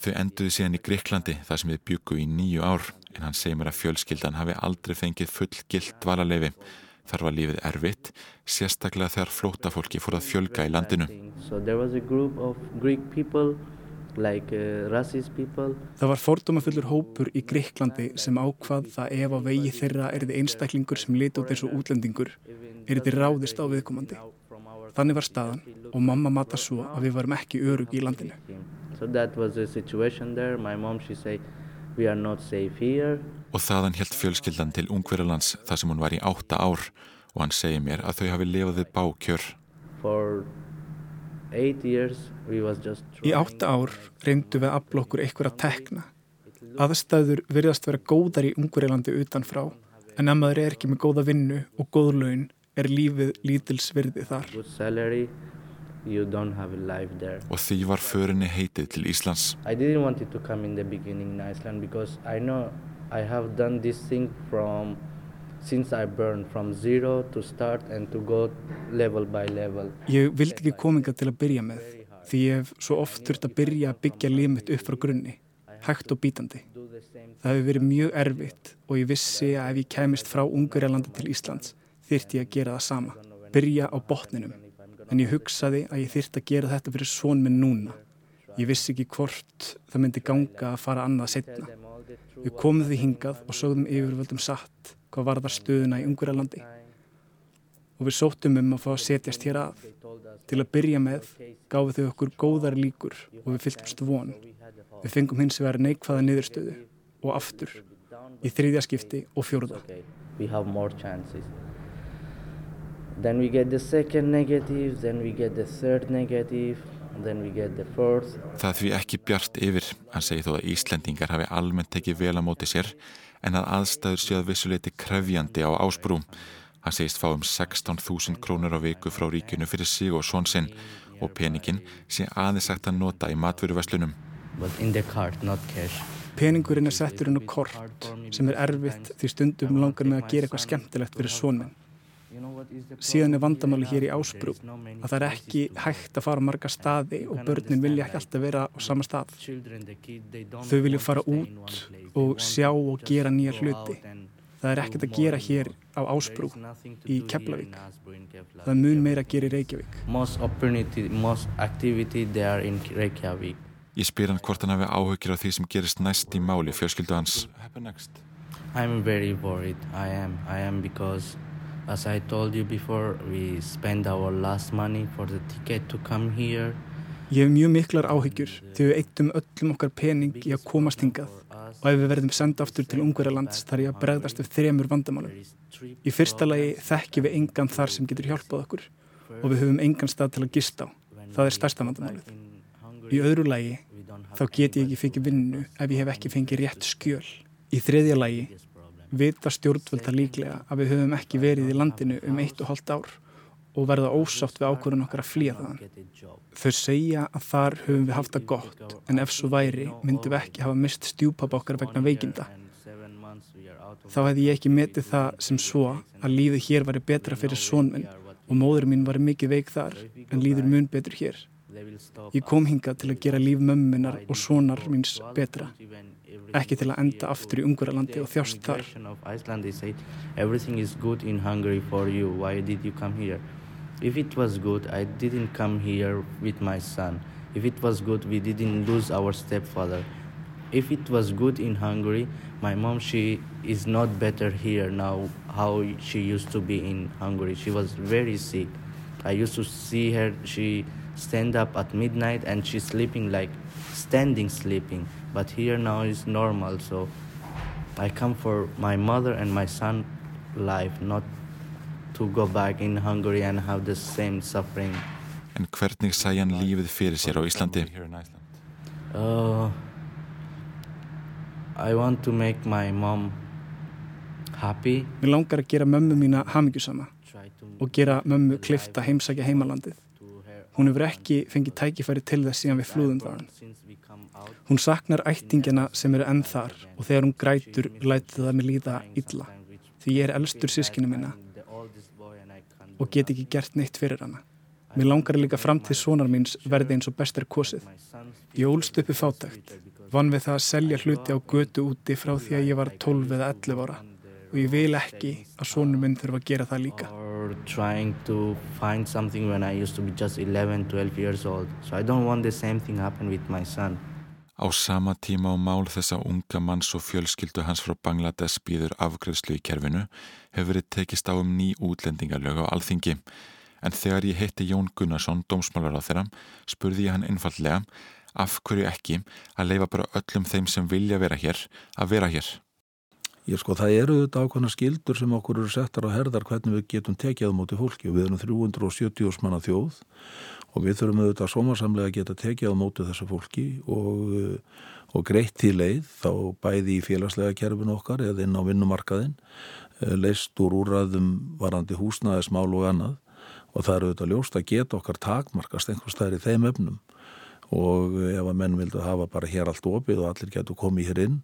Þau enduði síðan í Greiklandi þar sem við byggu í nýju ár en hann segir mér að fjölskyldan hafi aldrei fengið full gilt valaleifi. Þar var lífið erfitt, sérstaklega þegar flótafólki fór að fjölga í landinu. Like, uh, það var fordómafullur hópur í Greiklandi sem ákvað það ef á vegi þeirra er þið einstaklingur sem liti út eins og útlendingur er þið ráðist á viðkomandi. Þannig var staðan og mamma matta svo að við varum ekki örug í landinu. So og þaðan helt fjölskyldan til Ungverðarlands þar sem hún var í átta ár og hann segi mér að þau hafi lifað við bákjör. Í átta ár reyndu við að afla okkur eitthvað að tekna. Aðstæður virðast vera góðar í Ungverðarlandi utanfrá en ef maður er ekki með góða vinnu og góð laun er lífið lítilsvirði þar og því var förinni heitið til Íslands. I didn't want it to come in the beginning in Iceland because I know I have done this thing from since I burned from zero to start and to go level by level. Ég vildi ekki kominga til að byrja með því ég hef svo oft þurft að byrja að byggja límitt upp frá grunni hægt og bítandi. Það hefur verið mjög erfitt og ég vissi að ef ég kemist frá Ungurjalandi til Íslands þyrti ég að gera það sama byrja á botninum en ég hugsaði að ég þyrti að gera þetta fyrir svon minn núna. Ég vissi ekki hvort það myndi ganga að fara annað setna. Við komum því hingað og sögðum yfirvöldum satt hvað var það stöðuna í Unguralandi og við sóttum um að fá að setjast hér að. Til að byrja með gáfi þau okkur góðar líkur og við fylgtumst von. Við fengum hins vegar neikvæða niðurstöðu og aftur í þriðja skipti og fjórða. Then we get the second negative, then we get the third negative, then we get the fourth. Það því ekki bjart yfir, hann segi þó að Íslendingar hafi almennt tekið vel á móti sér en að aðstæður séu að vissuleiti krefjandi á ásbrú. Hann segist fá um 16.000 krónur á viku frá ríkinu fyrir sig og svon sinn og peningin sé aðeins sagt að nota í matveruverslunum. Peningurinn er settur inn á kort sem er erfitt því stundum langar með að gera eitthvað skemmtilegt fyrir svonminn. Síðan er vandamáli hér í Ásbrú að það er ekki hægt að fara marga staði og börnin vilja ekki alltaf vera á sama stað. Þau vilja fara út og sjá og gera nýja hluti. Það er ekkert að gera hér á Ásbrú í Keflavík. Það er mun meira að gera í Reykjavík. Ég spyr hann hvort hann hafi áhugir á því sem gerist næst í máli fjölskyldu hans. I'm very worried. I am. I am because as I told you before, we spend our last money for the ticket to come here. Ég hef mjög miklar áhyggjur þegar við eittum öllum okkar pening í að komast hingað og ef við verðum senda aftur til Ungverðarlands þar ég að bregðast við þremur vandamálum. Í fyrsta lagi þekkjum við engan þar sem getur hjálpað okkur og við höfum engan stað til að gista á. Það er stærsta vandamálið. Í öðru lagi þá get ég ekki fengið vinnu ef ég hef ekki fengið rétt skjöl. Í þriðja lagi vita stjórnvölda líklega að við höfum ekki verið í landinu um eitt og hálft ár og verða ósátt við ákvörðun okkar að flýja þaðan. Þau segja að þar höfum við haft það gott en ef svo væri myndum við ekki hafa mist stjúpapa okkar vegna veikinda. Þá hefði ég ekki metið það sem svo að lífið hér væri betra fyrir sónminn og móður mín var mikið veik þar en líður mun betur hér. Ég kom hinga til að gera líf mömmunar og sónar míns betra ekki til að enda aftur í Ungverðarlandi og þjást þar. If it was good, I didn't come here with my son. If it was good, we didn't lose our stepfather. If it was good in Hungary, my mom, she is not better here now how she used to be in Hungary. She was very sick. I used to see her, she stand up at midnight and she's sleeping like standing sleeping. But here now is normal, so I come for my mother and my son life, not to go back in Hungary and have the same suffering. En hvernig sæ hann lífið fyrir sér á Íslandi? Uh, I want to make my mom happy. Mér langar að gera mömmu mína hamingjusama og gera mömmu klifta heimsækja heimalandið. Hún hefur ekki fengið tækifæri til þess síðan við flúðum þaðan. Hún saknar ættingina sem eru enn þar og þegar hún grætur lætið það með líða illa því ég er elstur sískinu minna og get ekki gert neitt fyrir hana. Mér langar líka framtíð sonar míns verði eins og bestar kosið. Ég ólst uppi fátækt, vann við það að selja hluti á götu úti frá því að ég var 12 eða 11 ára og ég vil ekki að sonum minn þurfa að gera það líka. Á sama tíma og mál þessa unga manns og fjölskyldu hans frá Bangladesh býður afgreðslu í kerfinu hefur verið tekist á um ný útlendingalög á alþingi. En þegar ég hitti Jón Gunnarsson, dómsmálar á þeirra, spurði ég hann einfallega af hverju ekki að leifa bara öllum þeim sem vilja vera hér að vera hér. Ég sko það eru þetta ákvæmna skildur sem okkur eru settar á herðar hvernig við getum tekið á móti fólki. Og við erum 370 manna þjóð og við þurfum auðvitað somarsamlega að geta tekið á móti þessu fólki og, og greitt til leið þá bæði í félagslega kerfin okkar eða inn á vinnumarkaðin eh, leist úr úrraðum varandi húsnaðismál og annað. Og það eru auðvitað ljóst að geta okkar takmarkast einhvers þær í þeim öfnum og ef að menn vildu hafa bara hér allt opið og allir getur komið hér inn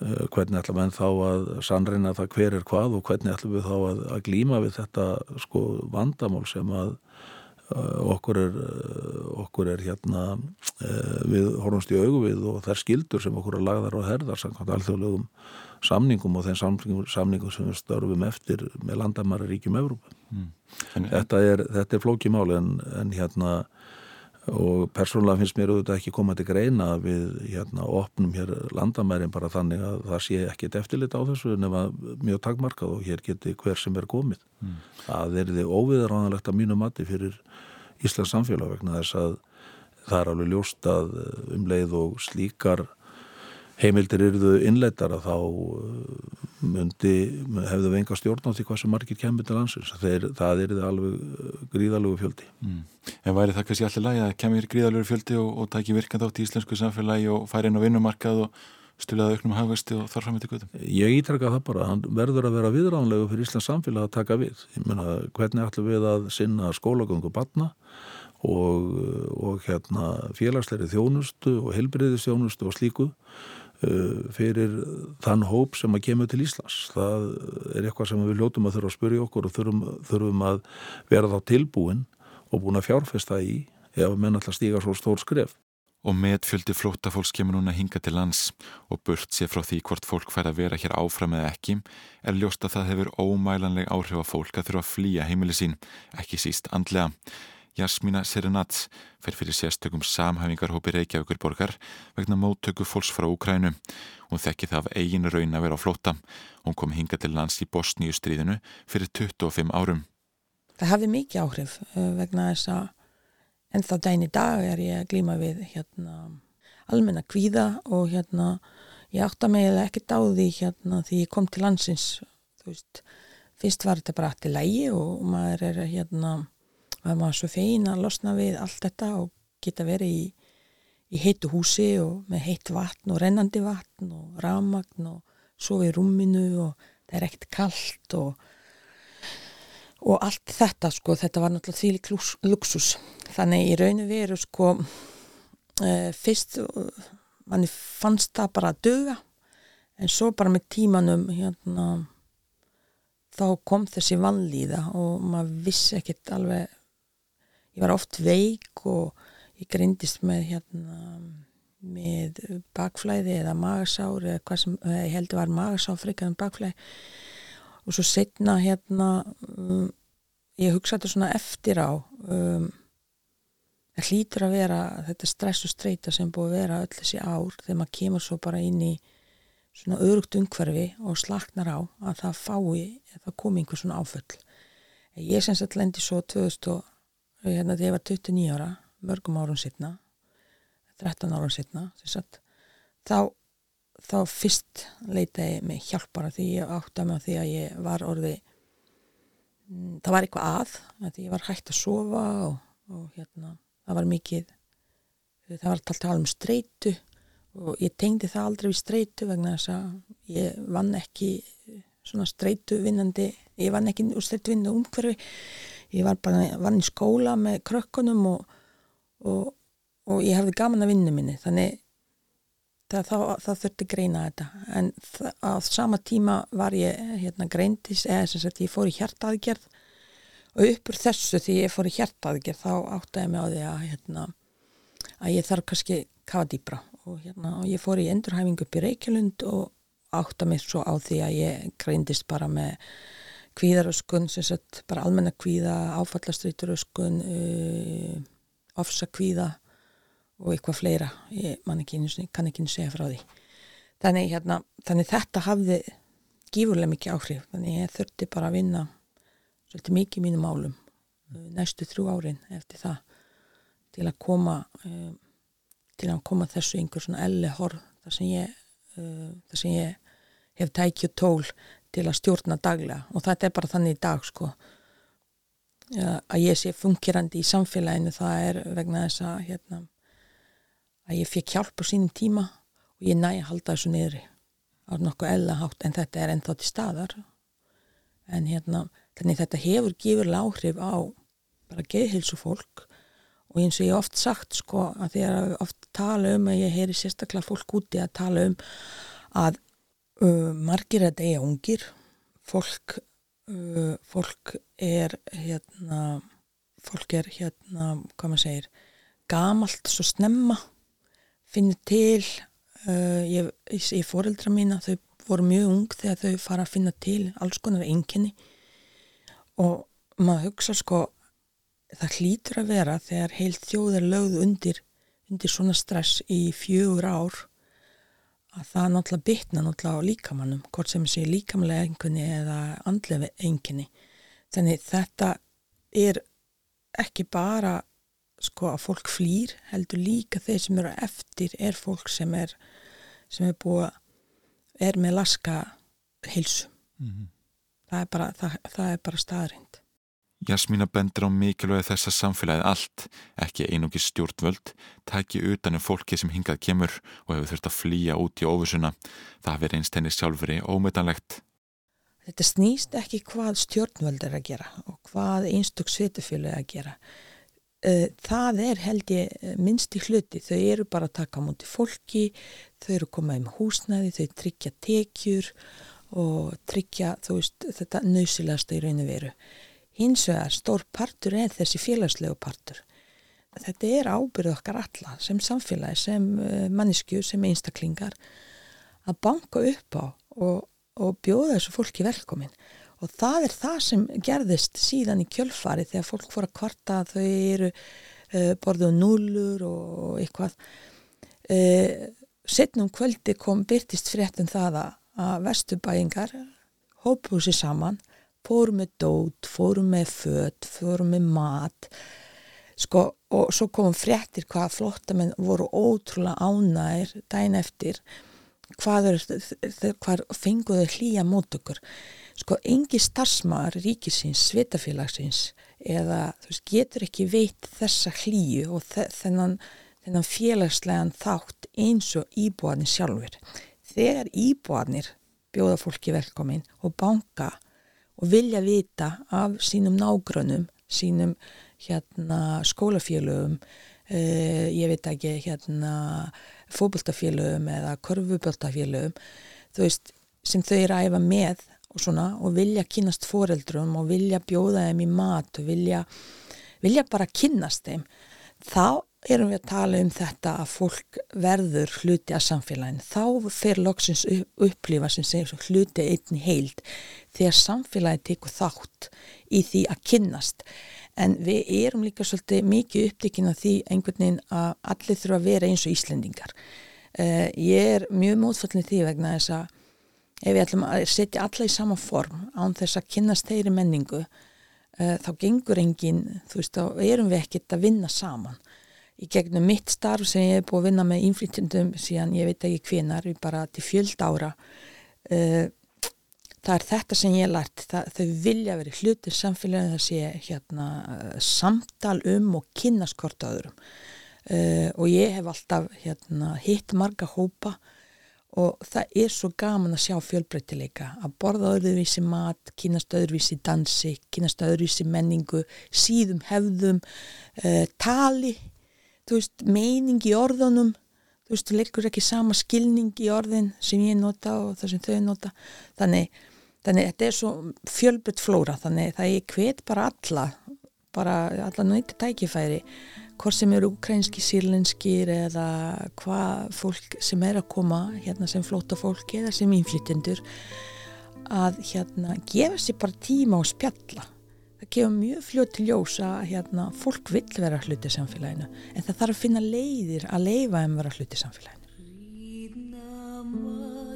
hvernig ætlum við þá að sannreina það hver er hvað og hvernig ætlum við þá að, að glíma við þetta sko vandamál sem að Eh, okkur er, eh, okkur er hérna eh, við horfumst í augu við og þær skildur sem okkur er lagðar og herðar samkvæmt alþjóðlegum samningum og þeim samningum, samningum sem við störfum eftir með landamæri ríkjum Evrópa. Mm. Þetta er, er flókimáli en, en hérna og persónulega finnst mér auðvitað ekki koma til greina við hérna opnum hér landamærin bara þannig að það sé ekkit eftirlit á þessu nema mjög takmarkað og hér geti hver sem er komið. Mm. Það er þið óviðaránalegt að mínu mati fyrir Íslands samfélag vegna þess að það er alveg ljóst að um leið og slíkar heimildir eruðu innleitar að þá uh, myndi, hefðu við enga stjórn á því hvað sem margir kemur til landsins. Þeir, það eruðu alveg uh, gríðalögu fjöldi. Mm. En væri það kannski allir lagi að kemur gríðalögu fjöldi og, og tæki virkand átt í íslensku samfélagi og færi inn á vinnumarkað og stuðlaði auknum hafvesti og þarf fram í gödum Ég ítraka það bara, hann verður að vera viðránlegu fyrir Íslands samfélag að taka við. Ég menna, hvernig ætlum við að sinna skólagöngu batna og, og hérna félagsleiri þjónustu og helbriði þjónustu og slíku fyrir þann hóp sem að kemur til Íslands það er eitthvað sem við ljótum að þurfa að spyrja okkur og þurfum, þurfum að vera þá tilbúin og búin að fjárfesta í ef að menn alltaf stíga svo stór skref og metfjöldi flóttafólks kemur núna hinga til lands og burt sér frá því hvort fólk fær að vera hér áfram eða ekki er ljóst að það hefur ómælanleg áhrif á fólk að þurfa að flýja heimili sín, ekki síst andlega. Jasmína Serenats fer fyrir sérstökum samhæfingarhópi Reykjavíkur borgar vegna móttöku fólks frá Ukrænu. Hún þekki það af eigin raun að vera á flóta. Hún kom hinga til lands í Bosníu stríðinu fyrir 25 árum. Það hafi mikið áhrif uh, vegna þess að ennþá dæni dag er ég að glíma við hérna, almenna kvíða og hérna, ég átta mig eða á því hérna, því ég kom til landsins. Veist, fyrst var þetta bara allt í lægi og maður er hérna var maður svo fein að losna við allt þetta og geta verið í, í heitu húsi og með heitt vatn og rennandi vatn og ramagn og sofi í rúminu og það er ekkert kallt og, og allt þetta sko, þetta var náttúrulega því luxus. Þannig í rauninu veru sko e, fyrst manni fannst það bara að döga en svo bara með tímanum hérna þá kom þessi vannlýða og maður vissi ekkert alveg ég var oft veik og ég grindist með hérna með bakflæði eða magasár eða hvað sem ég heldur var magasár frikar en bakflæði. Og svo setna hérna um, ég hugsa þetta svona eftir á um, það hlýtur að vera þetta stress og streyta sem búið að vera öll þessi ár þegar maður kemur svo bara inn í svona örugt umhverfi og slaknar á að það fái, að það komi einhver svona áföll. Ég sem sagt lendi svo 2000 hérna þegar ég var 29 ára mörgum árun setna 13 árun setna þá, þá fyrst leitaði mig hjálpara því ég átti að mig á því að ég var orði mm, það var eitthvað að, að ég var hægt að sofa og, og hérna það var mikið það var alltaf um streitu og ég tengdi það aldrei við streitu vegna þess að ég vann ekki svona streitu vinnandi ég vann ekki úr streitu vinnandi umhverfi ég var bara vann í skóla með krökkunum og, og, og ég hefði gaman að vinna minni þannig það, það, það þurfti greina þetta. En á sama tíma var ég hérna greindis eða sem sagt ég fór í hjartaðgerð og uppur þessu því ég fór í hjartaðgerð þá áttaði mig á því að hérna að ég þarf kannski kafa dýbra og hérna og ég fór í endurhæfingu upp í Reykjavlund og átta mig svo á því að ég greindist bara með kvíðaröskun, sem sagt bara almenna kvíða, áfallastreituröskun, uh, ofsakvíða og eitthvað fleira, ég ekki kann ekki segja frá því. Þannig, hérna, þannig þetta hafði gífurlega mikið áhrif, þannig ég þurfti bara að vinna svolítið mikið mínum álum uh, næstu þrjú árin eftir það til að koma uh, til að koma þessu einhver svona elli horf þar sem ég, uh, þar sem ég hef tækju tól til að stjórna daglega. Og þetta er bara þannig í dag sko. Að ég sé fungirandi í samfélaginu það er vegna þess að hérna, að ég fekk hjálp á sínum tíma og ég næ að halda þessu niðri á nokkuð ellahátt en þetta er ennþá til staðar. En hérna þannig þetta hefur gefur áhrif á bara geðhilsu fólk og eins og ég oft sagt sko að að oft tala um að ég heyri sérstaklega fólk úti að tala um að Uh, margir að deyja ungir. Fólk uh, fólk er hérna fólk er hérna, hvað maður segir gamalt svo snemma finnir til. Uh, ég, ég fóreldra mína þau voru mjög ung þegar þau fara að finna til alls konar einkenni. Og maður hugsa sko það hlýtur að vera þegar heilt þjóð er lögð undir undir svona stress í fjögur ár að það náttúrulega bytna náttúrulega á líkamannum hvort sem sé líkamlega enginni eða andlega enginni þannig þetta er ekki bara sko að fólk flýr heldur líka þeir sem eru eftir er fólk sem er sem er búið er með laska heilsu mm -hmm. það er bara, það, það er bara staðrind Jasmína bendur á mikilvæg þess að samfélagið allt, ekki einungi stjórnvöld, tæki utanum fólki sem hingað kemur og hefur þurft að flýja út í óvusuna. Það hafi reynst henni sjálfuri ómetanlegt. Þetta snýst ekki hvað stjórnvöld er að gera og hvað einstök svitufjölu er að gera. Það er held ég minnst í hluti. Þau eru bara að taka á múti fólki, þau eru komað um húsnaði, þau tryggja tekjur og tryggja veist, þetta nöysilegasta í rauninu veru hins vegar stór partur er þessi félagslegu partur. Þetta er ábyrð okkar alla sem samfélagi, sem eh, mannisku, sem einstaklingar að banka upp á og, og bjóða þessu fólki velkomin og það er það sem gerðist síðan í kjölfari þegar fólk fór að kvarta að þau eru uh, borðið núlur og eitthvað uh, setnum kvöldi kom byrtist fréttum það að vestubæingar hópuðu sér saman fórum með dót, fórum með fött fórum með mat. Sko, og svo komum fréttir hvað flottamenn voru ótrúlega ánægir dæn eftir hvað, hvað fenguðu hlýja mót okkur. Sko, engi starfsmaður ríkisins, svitafélagsins eða veist, getur ekki veit þessa hlýju og þennan, þennan félagslegan þátt eins og íbúanir sjálfur þegar íbúanir bjóða fólki velkomin og banka og vilja vita af sínum nágrunum, sínum hérna skólafélögum, uh, ég veit ekki hérna fókbaltafélögum eða korfuböltafélögum, þú veist, sem þau eru að æfa með og svona og vilja kynast foreldrum og vilja bjóða þeim í mat og vilja, vilja bara kynast þeim, þá erum við að tala um þetta að fólk verður hluti að samfélagin þá fer loksins upplifa sem segir hluti einni heild þegar samfélagi tekur þátt í því að kynnast. En við erum líka svolítið mikið uppdekinn af því einhvern veginn að allir þurfa að vera eins og Íslendingar. Uh, ég er mjög mótfallin því vegna þess að ef við ætlum að setja alla í sama form án þess að kynnast þeirri menningu uh, þá gengur engin, þú veist, þá erum við ekkert að vinna saman í gegnum mitt starf sem ég hef búið að vinna með innflytjandum síðan ég veit ekki hvenar, bara til fjöld ára uh, það er þetta sem ég lært. Það, þau vilja verið hlutir samfélagin það sé hérna uh, samtal um og kynnaskort öðrum. Uh, og ég hef alltaf hérna, hitt marga hópa og það er svo gaman að sjá fjölbreytileika að borða öðruvísi mat, kynast öðruvísi dansi, kynast öðruvísi menningu, síðum hefðum, tali þú veist, meining í orðunum þú veist, þú leikur ekki sama skilning í orðin sem ég nota og það sem þau nota. Þannig, þannig þetta er svo fjölbött flóra, þannig það er hvet bara alla, bara alla nöyti tækifæri, hvort sem eru ukrainski, sírlenskir eða hvað fólk sem er að koma hérna sem flóta fólk eða sem innflytjendur að hérna gefa sér bara tíma og spjalla það gefur mjög fljóð til ljósa að hérna, fólk vil vera hluti samfélaginu en það þarf að finna leiðir að leifa en vera hluti samfélaginu. Ríðna maður